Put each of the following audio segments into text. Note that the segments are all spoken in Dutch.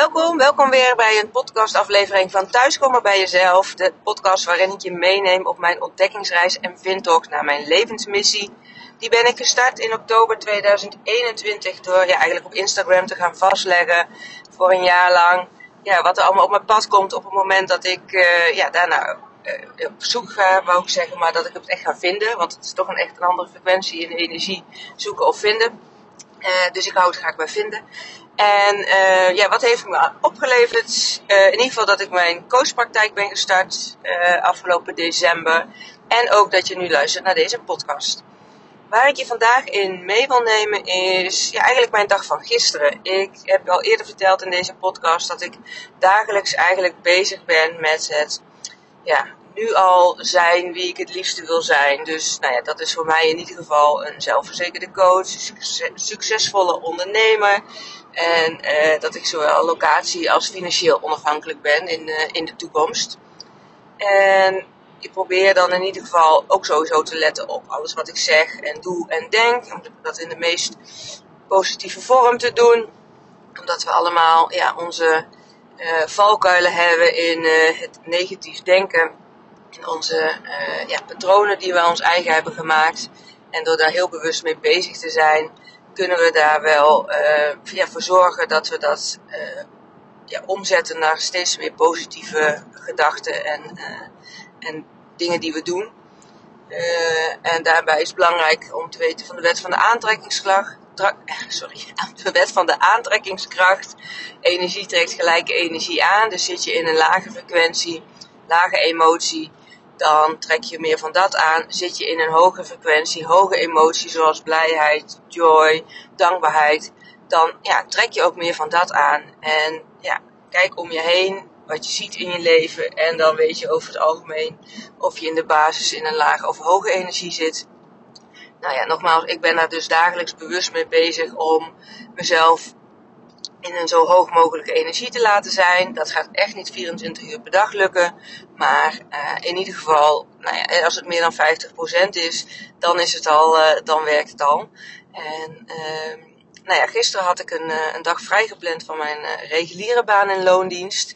Welkom, welkom weer bij een podcastaflevering van Thuiskomen bij Jezelf. De podcast waarin ik je meeneem op mijn ontdekkingsreis en vindtocht naar mijn levensmissie. Die ben ik gestart in oktober 2021 door ja, eigenlijk op Instagram te gaan vastleggen voor een jaar lang. Ja, wat er allemaal op mijn pad komt op het moment dat ik uh, ja, daarna uh, op zoek ga, wou ik zeggen, maar dat ik het echt ga vinden. Want het is toch een echt een andere frequentie in energie zoeken of vinden. Uh, dus ik hou het graag bij vinden. En uh, ja, wat heeft me opgeleverd? Uh, in ieder geval dat ik mijn coachpraktijk ben gestart afgelopen december. En ook dat je nu luistert naar deze podcast. Waar ik je vandaag in mee wil nemen is ja, eigenlijk mijn dag van gisteren. Ik heb al eerder verteld in deze podcast dat ik dagelijks eigenlijk bezig ben met het ja, nu al zijn wie ik het liefste wil zijn. Dus nou ja, dat is voor mij in ieder geval een zelfverzekerde coach, succesvolle ondernemer. En uh, dat ik zowel locatie als financieel onafhankelijk ben in, uh, in de toekomst. En ik probeer dan in ieder geval ook sowieso te letten op alles wat ik zeg en doe en denk. Om dat in de meest positieve vorm te doen. Omdat we allemaal ja, onze uh, valkuilen hebben in het negatief denken. Onze ja, patronen die we ons eigen hebben gemaakt. En door daar heel bewust mee bezig te zijn, kunnen we daar wel uh, ja, voor zorgen dat we dat uh, ja, omzetten naar steeds meer positieve gedachten en, en dingen die we doen. en daarbij is het belangrijk om te weten van de wet van de. Sorry, de wet van de aantrekkingskracht. Energie trekt gelijke energie aan. Dus zit je in een lage frequentie, lage emotie, dan trek je meer van dat aan. Zit je in een hoge frequentie, hoge emoties zoals blijheid, joy, dankbaarheid, dan ja, trek je ook meer van dat aan. En ja, kijk om je heen wat je ziet in je leven en dan weet je over het algemeen of je in de basis in een lage of hoge energie zit. Nou ja, nogmaals, ik ben daar dus dagelijks bewust mee bezig om mezelf in een zo hoog mogelijke energie te laten zijn. Dat gaat echt niet 24 uur per dag lukken. Maar uh, in ieder geval, nou ja, als het meer dan 50% is, dan is het al, uh, dan werkt het al. En uh, nou ja, gisteren had ik een, uh, een dag vrijgepland van mijn reguliere baan in loondienst.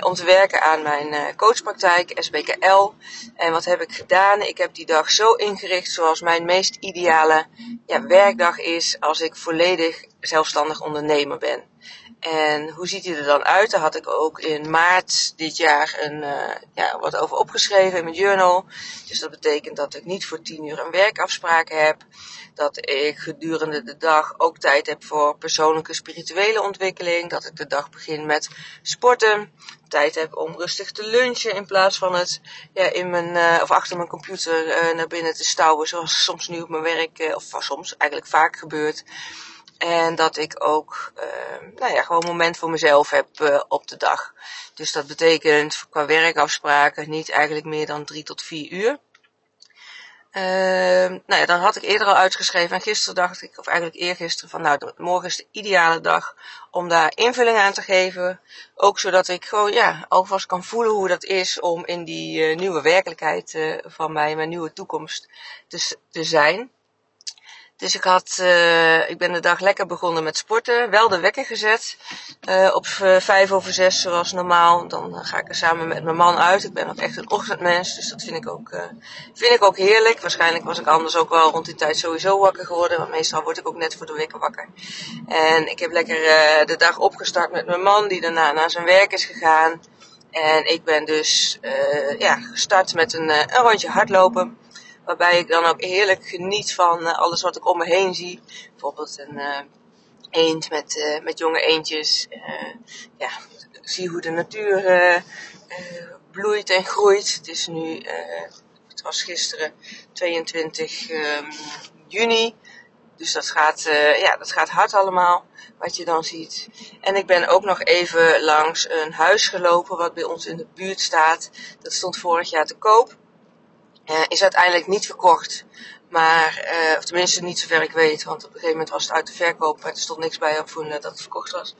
Om te werken aan mijn coachpraktijk, SBKL. En wat heb ik gedaan? Ik heb die dag zo ingericht zoals mijn meest ideale ja, werkdag is als ik volledig zelfstandig ondernemer ben. En hoe ziet hij er dan uit? Daar had ik ook in maart dit jaar een, uh, ja, wat over opgeschreven in mijn journal. Dus dat betekent dat ik niet voor tien uur een werkafspraak heb. Dat ik gedurende de dag ook tijd heb voor persoonlijke spirituele ontwikkeling. Dat ik de dag begin met sporten. Tijd heb om rustig te lunchen in plaats van het ja, in mijn, uh, of achter mijn computer uh, naar binnen te stouwen. Zoals soms nu op mijn werk, of soms eigenlijk vaak gebeurt. En dat ik ook, uh, nou ja, gewoon moment voor mezelf heb uh, op de dag. Dus dat betekent qua werkafspraken niet eigenlijk meer dan drie tot vier uur. Uh, nou ja, dan had ik eerder al uitgeschreven en gisteren dacht ik, of eigenlijk eergisteren, van nou, morgen is de ideale dag om daar invulling aan te geven. Ook zodat ik gewoon, ja, alvast kan voelen hoe dat is om in die uh, nieuwe werkelijkheid uh, van mij, mijn nieuwe toekomst te zijn. Dus ik, had, uh, ik ben de dag lekker begonnen met sporten. Wel de wekker gezet. Uh, op vijf over zes zoals normaal. Dan ga ik er samen met mijn man uit. Ik ben ook echt een ochtendmens. Dus dat vind ik ook, vind ik ook heerlijk. Waarschijnlijk was ik anders ook wel rond die tijd sowieso wakker geworden. Want meestal word ik ook net voor de wekker wakker. En ik heb lekker de dag opgestart met mijn man. Die daarna naar zijn werk is gegaan. En ik ben dus ja, gestart met een, een rondje hardlopen. Waarbij ik dan ook heerlijk geniet van uh, alles wat ik om me heen zie. Bijvoorbeeld een uh, eend met, uh, met jonge eendjes. ja, zie hoe de natuur bloeit en groeit. Het is nu, het was gisteren 22 um, juni. Dus dat gaat, ja, dat gaat hard allemaal, wat je dan ziet. En ik ben ook nog even langs een huis gelopen wat bij ons in de buurt staat. Dat stond vorig jaar te koop. Uh, is uiteindelijk niet verkocht. Maar, uh, of tenminste niet zover ik weet, want op een gegeven moment was het uit de verkoop en er stond niks bij op toen dat het verkocht was.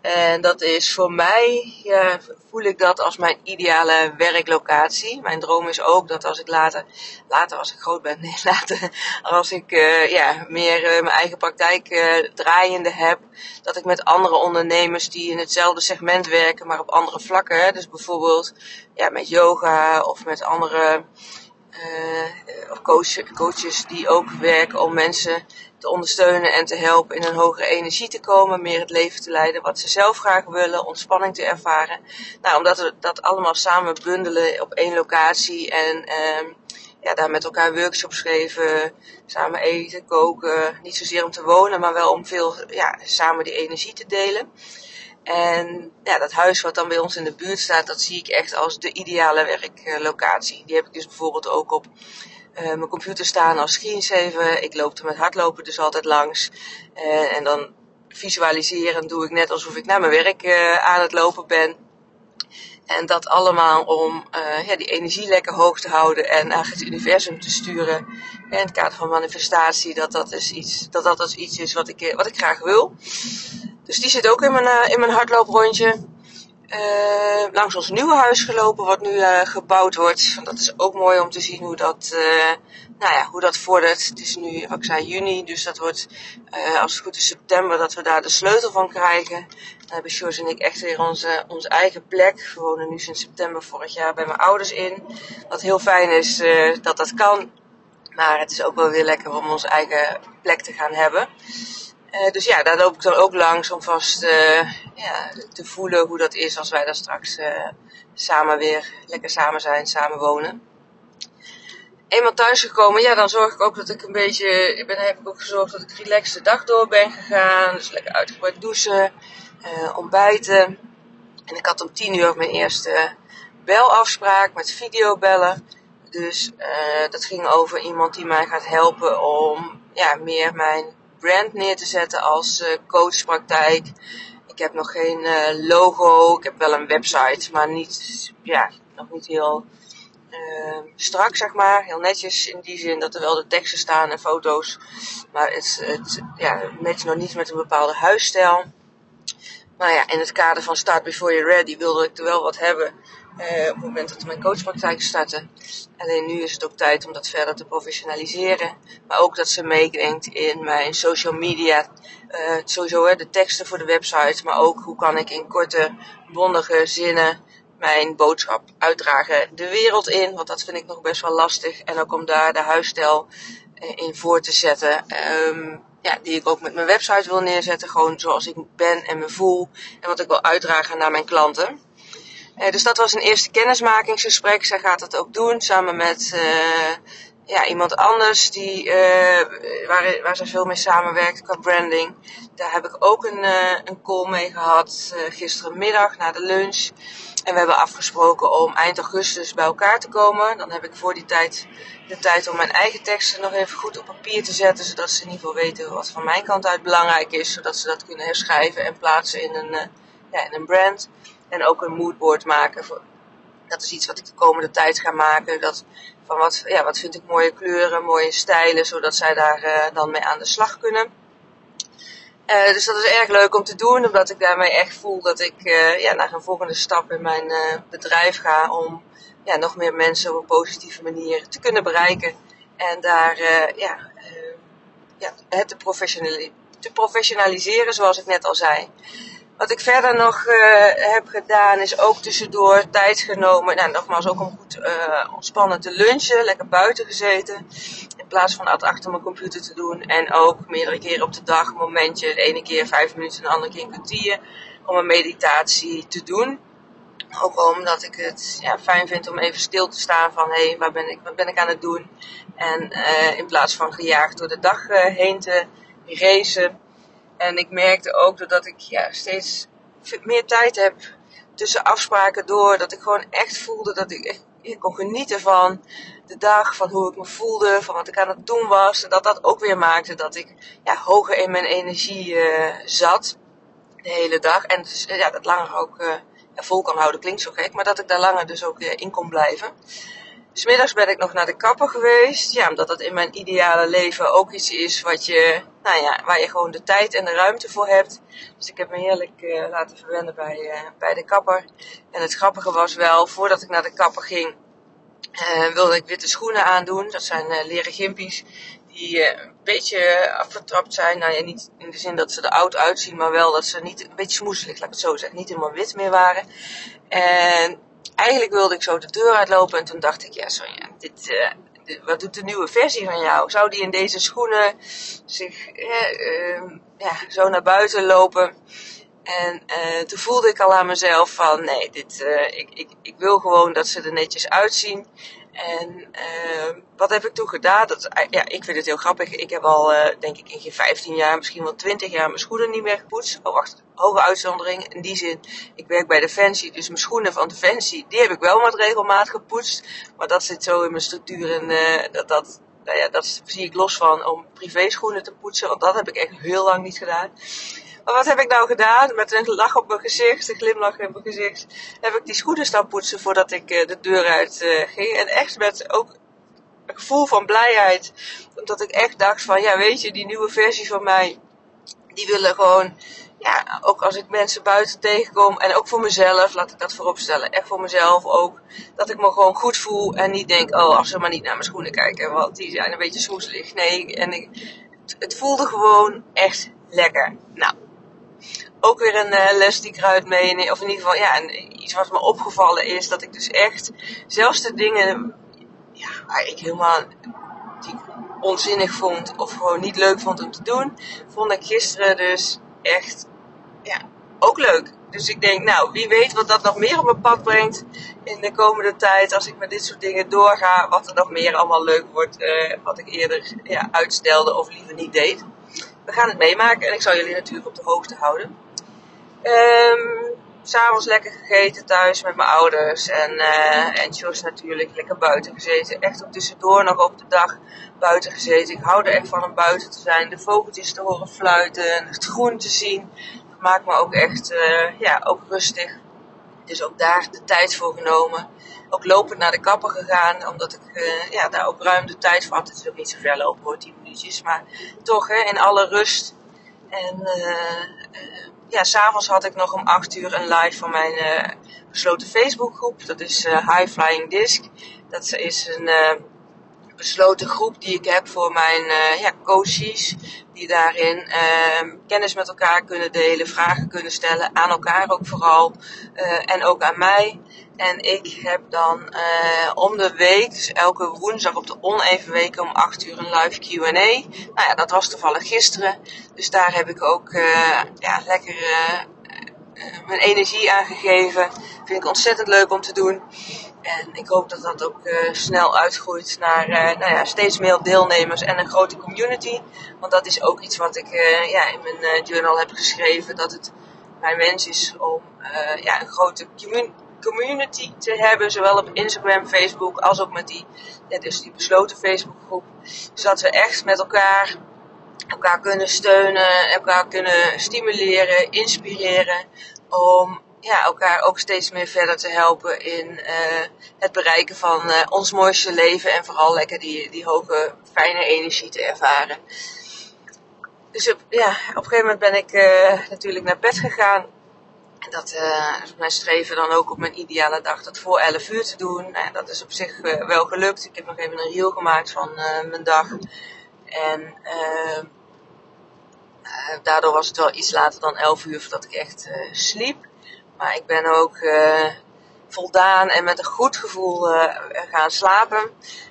En dat is voor mij, ja, voel ik dat als mijn ideale werklocatie. Mijn droom is ook dat als ik later, later als ik groot ben, nee, later als ik ja, meer mijn eigen praktijk draaiende heb, dat ik met andere ondernemers die in hetzelfde segment werken, maar op andere vlakken, dus bijvoorbeeld ja, met yoga of met andere of coach, coaches die ook werken om mensen te ondersteunen en te helpen in een hogere energie te komen, meer het leven te leiden wat ze zelf graag willen, ontspanning te ervaren. Nou, omdat we dat allemaal samen bundelen op één locatie en uh, ja, daar met elkaar workshops geven, samen eten, koken. Niet zozeer om te wonen, maar wel om veel ja, samen die energie te delen. En ja, dat huis wat dan bij ons in de buurt staat, dat zie ik echt als de ideale werklocatie. Die heb ik dus bijvoorbeeld ook op uh, mijn computer staan als screensaver. Ik loop er met hardlopen dus altijd langs. Uh, en dan visualiseren doe ik net alsof ik naar mijn werk uh, aan het lopen ben. En dat allemaal om ja, die energie lekker hoog te houden en naar het universum te sturen. In het kader van manifestatie, dat dat, is iets, dat, dat is iets is wat ik, wat ik graag wil. Dus die zit ook in mijn, in mijn hardlooprondje. Uh, langs ons nieuwe huis gelopen, wat nu uh, gebouwd wordt. Dat is ook mooi om te zien hoe dat, uh, nou ja, hoe dat vordert. Het is nu, wat ik zei, juni, dus dat wordt, als het goed is, september, dat we daar de sleutel van krijgen. Dan hebben Sjors en ik echt weer onze, onze eigen plek. We wonen nu sinds september vorig jaar bij mijn ouders in. Wat heel fijn is dat dat kan. Maar het is ook wel weer lekker om onze eigen plek te gaan hebben. Uh, dus ja, daar loop ik dan ook langs om vast uh, ja, te voelen hoe dat is als wij daar straks uh, samen weer lekker samen zijn, samen wonen. Eenmaal thuisgekomen, ja, dan zorg ik ook dat ik een beetje, ik ben, heb ik ook gezorgd dat ik relaxed de dag door ben gegaan. Dus lekker uitgebreid douchen, ontbijten. En ik had om tien uur mijn eerste belafspraak met videobellen. Dus dat ging over iemand die mij gaat helpen om ja, meer mijn brand neer te zetten als uh, coachpraktijk. Ik heb nog geen uh, logo. Ik heb wel een website, maar niet, ja, nog niet heel uh, strak, zeg maar. Heel netjes in die zin dat er wel de teksten staan en foto's. Maar het, het ja, net nog niet met een bepaalde huisstijl. Maar ja, in het kader van Start Before You're Ready wilde ik er wel wat hebben uh, op het moment dat mijn coachpraktijk starten. Alleen nu is het ook tijd om dat verder te professionaliseren. Maar ook dat ze meedenkt in mijn social media. Uh, sowieso hè, de teksten voor de website. Maar ook hoe kan ik in korte, bondige zinnen mijn boodschap uitdragen de wereld in. Want dat vind ik nog best wel lastig. En ook om daar de huisstijl uh, in voor te zetten. Um, ja, die ik ook met mijn website wil neerzetten. Gewoon zoals ik ben en me voel. En wat ik wil uitdragen naar mijn klanten. Uh, dus dat was een eerste kennismakingsgesprek. Zij gaat dat ook doen samen met uh, ja, iemand anders die, uh, waar, waar ze veel mee samenwerkt qua branding. Daar heb ik ook een, een call mee gehad gisterenmiddag na de lunch. En we hebben afgesproken om eind augustus bij elkaar te komen. Dan heb ik voor die tijd de tijd om mijn eigen teksten nog even goed op papier te zetten. Zodat ze in ieder geval weten wat van mijn kant uit belangrijk is. Zodat ze dat kunnen herschrijven en plaatsen in een, ja, in een brand. En ook een moodboard maken. Dat is iets wat ik de komende tijd ga maken. Dat, van wat, ja, wat vind ik mooie kleuren, mooie stijlen, zodat zij daar uh, dan mee aan de slag kunnen. Uh, dus dat is erg leuk om te doen, omdat ik daarmee echt voel dat ik uh, ja, naar een volgende stap in mijn bedrijf ga om ja, nog meer mensen op een positieve manier te kunnen bereiken. En daar ja, ja, het te, te professionaliseren, zoals ik net al zei. Wat ik verder nog uh, heb gedaan is ook tussendoor tijd genomen. Nou, nogmaals ook om goed uh, ontspannen te lunchen. Lekker buiten gezeten. In plaats van dat achter mijn computer te doen. En ook meerdere keren op de dag een momentje. De ene keer vijf minuten, de andere keer een kwartier. Om een meditatie te doen. Ook omdat ik het ja, fijn vind om even stil te staan van hé, hey, waar ben ik, wat ben ik aan het doen? En uh, in plaats van gejaagd door de dag heen te racen en ik merkte ook dat ik ja, steeds meer tijd heb tussen afspraken door. Dat ik gewoon echt voelde dat ik echt ik kon genieten van de dag, van hoe ik me voelde, van wat ik aan het doen was. En dat dat ook weer maakte dat ik ja, hoger in mijn energie uh, zat de hele dag. En dus, ja, dat langer ook uh, vol kan houden klinkt zo gek, maar dat ik daar langer dus ook in kon blijven. Smiddags ben ik nog naar de kapper geweest. Ja, omdat dat in mijn ideale leven ook iets is wat je, nou ja, waar je gewoon de tijd en de ruimte voor hebt. Dus ik heb me heerlijk uh, laten verwennen bij, uh, bij de kapper. En het grappige was wel, voordat ik naar de kapper ging, uh, wilde ik witte schoenen aandoen. Dat zijn leren gimpies die een beetje afgetrapt zijn. Nou ja, niet in de zin dat ze er oud uitzien, maar wel dat ze niet een beetje smoeselig, laat ik het zo zeggen, niet helemaal wit meer waren. En eigenlijk wilde ik zo de deur uitlopen en toen dacht ik, ja Sonja, dit, wat doet de nieuwe versie van jou? Zou die in deze schoenen zich uh, ja, zo naar buiten lopen? En uh, toen voelde ik al aan mezelf van, nee, dit, ik, ik, ik wil gewoon dat ze er netjes uitzien. En uh, wat heb ik toen gedaan? Dat, ja, ik vind het heel grappig. Ik heb al, uh, denk ik, in geen 15 jaar, misschien wel 20 jaar mijn schoenen niet meer gepoetst. Oh, wacht, hoge uitzondering. In die zin, ik werk bij Defensie, dus mijn schoenen van Defensie, die heb ik wel met regelmaat gepoetst. Maar dat zit zo in mijn structuur en uh, dat, dat, nou ja, dat zie ik los van om privé schoenen te poetsen. Want dat heb ik echt heel lang niet gedaan. Wat heb ik nou gedaan? Met een lach op mijn gezicht, een glimlach in mijn gezicht, heb ik die schoenen staan poetsen voordat ik uh, de deur uit uh, ging. En echt met ook een gevoel van blijheid. Omdat ik echt dacht van, ja weet je, die nieuwe versie van mij, die willen gewoon, ja, ook als ik mensen buiten tegenkom en ook voor mezelf, laat ik dat voorop stellen, echt voor mezelf ook, dat ik me gewoon goed voel en niet denk, oh, als ze maar niet naar mijn schoenen kijken, want die zijn een beetje smoeselig. Nee, en ik, het voelde gewoon echt lekker. Nou, ook weer een uh, les die ik eruit meeneem. Of in ieder geval, ja, en iets wat me opgevallen is. Dat ik dus echt, zelfs de dingen ja, waar ik helemaal onzinnig vond. Of gewoon niet leuk vond om te doen. Vond ik gisteren dus echt, ja, ook leuk. Dus ik denk, nou, wie weet wat dat nog meer op mijn pad brengt in de komende tijd. Als ik met dit soort dingen doorga. Wat er nog meer allemaal leuk wordt. Uh, wat ik eerder ja, uitstelde of liever niet deed. We gaan het meemaken en ik zal jullie natuurlijk op de hoogte houden. Um, S'avonds lekker gegeten thuis met mijn ouders. En, uh, en Jos natuurlijk lekker buiten gezeten. Echt ook tussendoor nog op de dag buiten gezeten. Ik hou er echt van om buiten te zijn. De vogeltjes te horen fluiten. Het groen te zien. Dat maakt me ook echt uh, ja, ook rustig. Dus ook daar de tijd voor genomen. Ook lopend naar de kapper gegaan. Omdat ik uh, ja, daar ook ruim de tijd voor had. Het is ook niet zo ver lopen hoor, 10 minuutjes. Maar toch hè, in alle rust. En uh, ja, s'avonds had ik nog om 8 uur een live van mijn uh, besloten Facebookgroep. Dat is High Flying Disc. Dat is een uh, besloten groep die ik heb voor mijn ja, coaches. Die daarin kennis met elkaar kunnen delen, vragen kunnen stellen. Aan elkaar ook vooral. en ook aan mij. En ik heb dan uh, om de week, dus elke woensdag op de oneven weken om 8 uur een live QA. Nou ja, dat was toevallig gisteren. Dus daar heb ik ook uh, ja, lekker uh, mijn energie aan gegeven. Vind ik ontzettend leuk om te doen. En ik hoop dat dat ook snel uitgroeit naar nou ja, steeds meer deelnemers en een grote community. Want dat is ook iets wat ik ja, in mijn journal heb geschreven. Dat het mijn wens is om ja, een grote community te hebben, zowel op Instagram, Facebook, als ook met die, ja, dus die besloten Facebookgroep. Zodat we echt met elkaar elkaar kunnen steunen, elkaar kunnen stimuleren, inspireren om ja, elkaar ook steeds meer verder te helpen in uh, het bereiken van uh, ons mooiste leven en vooral lekker die, die hoge, fijne energie te ervaren. Dus op, ja, op een gegeven moment ben ik uh, natuurlijk naar bed gegaan dat uh, is mijn streven dan ook op mijn ideale dag dat voor 11 uur te doen. Nou, dat is op zich wel gelukt. Ik heb nog even een reel gemaakt van mijn dag. En daardoor was het wel iets later dan 11 uur voordat ik echt sliep. Maar ik ben ook voldaan en met een goed gevoel gaan slapen.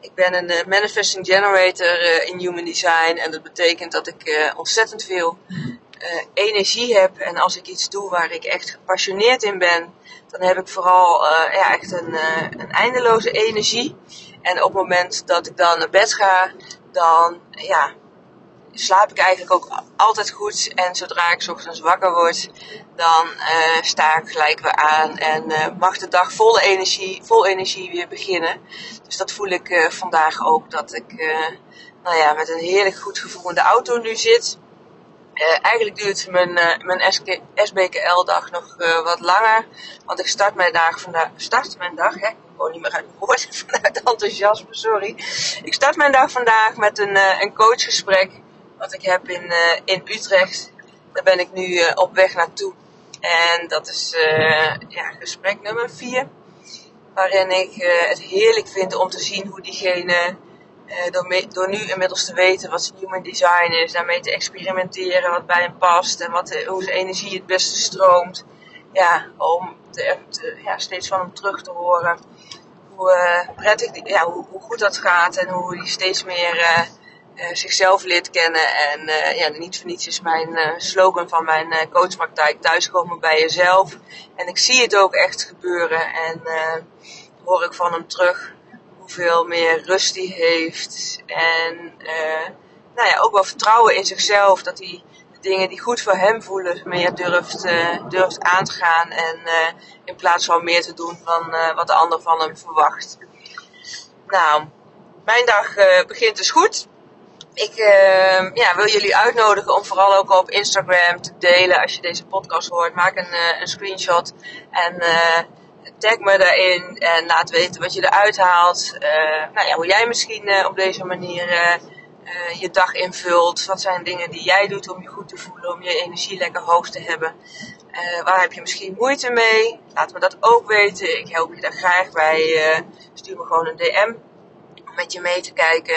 Ik ben een manifesting generator in human design. En dat betekent dat ik ontzettend veel energie heb en als ik iets doe waar ik echt gepassioneerd in ben, dan heb ik vooral ja, echt een, een eindeloze energie. En op het moment dat ik dan naar bed ga, dan ja, slaap ik eigenlijk ook altijd goed. En zodra ik ochtends wakker word, dan sta ik gelijk weer aan en mag de dag vol energie, vol energie weer beginnen. Dus dat voel ik vandaag ook, dat ik nou ja, met een heerlijk goed gevoel in de auto nu zit Uh, eigenlijk duurt mijn, uh, mijn SBKL-dag nog uh, wat langer. Want ik start mijn dag vandaag. Start mijn dag, hè? Ik niet meer uit mijn vanuit enthousiasme, sorry. Ik start mijn dag vandaag met een, een coachgesprek. Wat ik heb in, in Utrecht. Daar ben ik nu op weg naartoe. En dat is ja, gesprek nummer 4. Waarin ik het heerlijk vind om te zien hoe diegene uh, door, nu inmiddels te weten wat human design is, daarmee te experimenteren wat bij hem past en wat, hoe zijn energie het beste stroomt. Ja, om ja, steeds van hem terug te horen hoe uh, prettig, ja, hoe, hoe, goed dat gaat en hoe hij steeds meer uh, zichzelf leert kennen. En ja, niet voor niets is mijn slogan van mijn coachpraktijk thuiskomen bij jezelf. En ik zie het ook echt gebeuren en hoor ik van hem terug hoeveel meer rust hij heeft. En uh, nou ja, ook wel vertrouwen in zichzelf. Dat hij de dingen die goed voor hem voelen meer durft, uh, durft aan te gaan. En uh, in plaats van meer te doen van wat de ander van hem verwacht. Nou, mijn dag begint dus goed. Ik ja, wil jullie uitnodigen om vooral ook op Instagram te delen als je deze podcast hoort. Maak een, een screenshot en tag me daarin en laat weten wat je eruit haalt. Uh, nou ja, hoe jij misschien uh, op deze manier uh, je dag invult. Wat zijn dingen die jij doet om je goed te voelen, om je energie lekker hoog te hebben. waar heb je misschien moeite mee? Laat me dat ook weten. Ik help je daar graag bij. stuur me gewoon een DM om met je mee te kijken.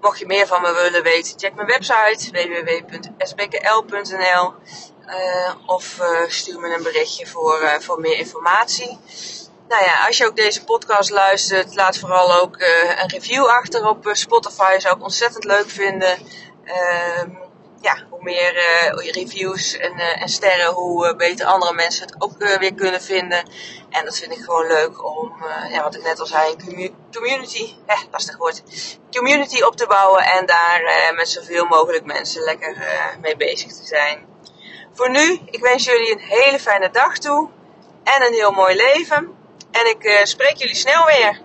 Mocht je meer van me willen weten, check mijn website www.sbkl.nl. Uh, of uh, stuur me een berichtje voor, uh, voor meer informatie. Nou ja, als je ook deze podcast luistert, laat vooral ook een review achter op Spotify. Zou ik ontzettend leuk vinden. Ehm, ja, hoe meer reviews en, en, sterren, hoe beter andere mensen het ook weer kunnen vinden. En dat vind ik gewoon leuk om, ja, wat ik net al zei, community, eh, lastig woord, community op te bouwen en daar met zoveel mogelijk mensen lekker mee bezig te zijn. Voor nu, ik wens jullie een hele fijne dag toe en een heel mooi leven. En ik uh, spreek jullie snel weer.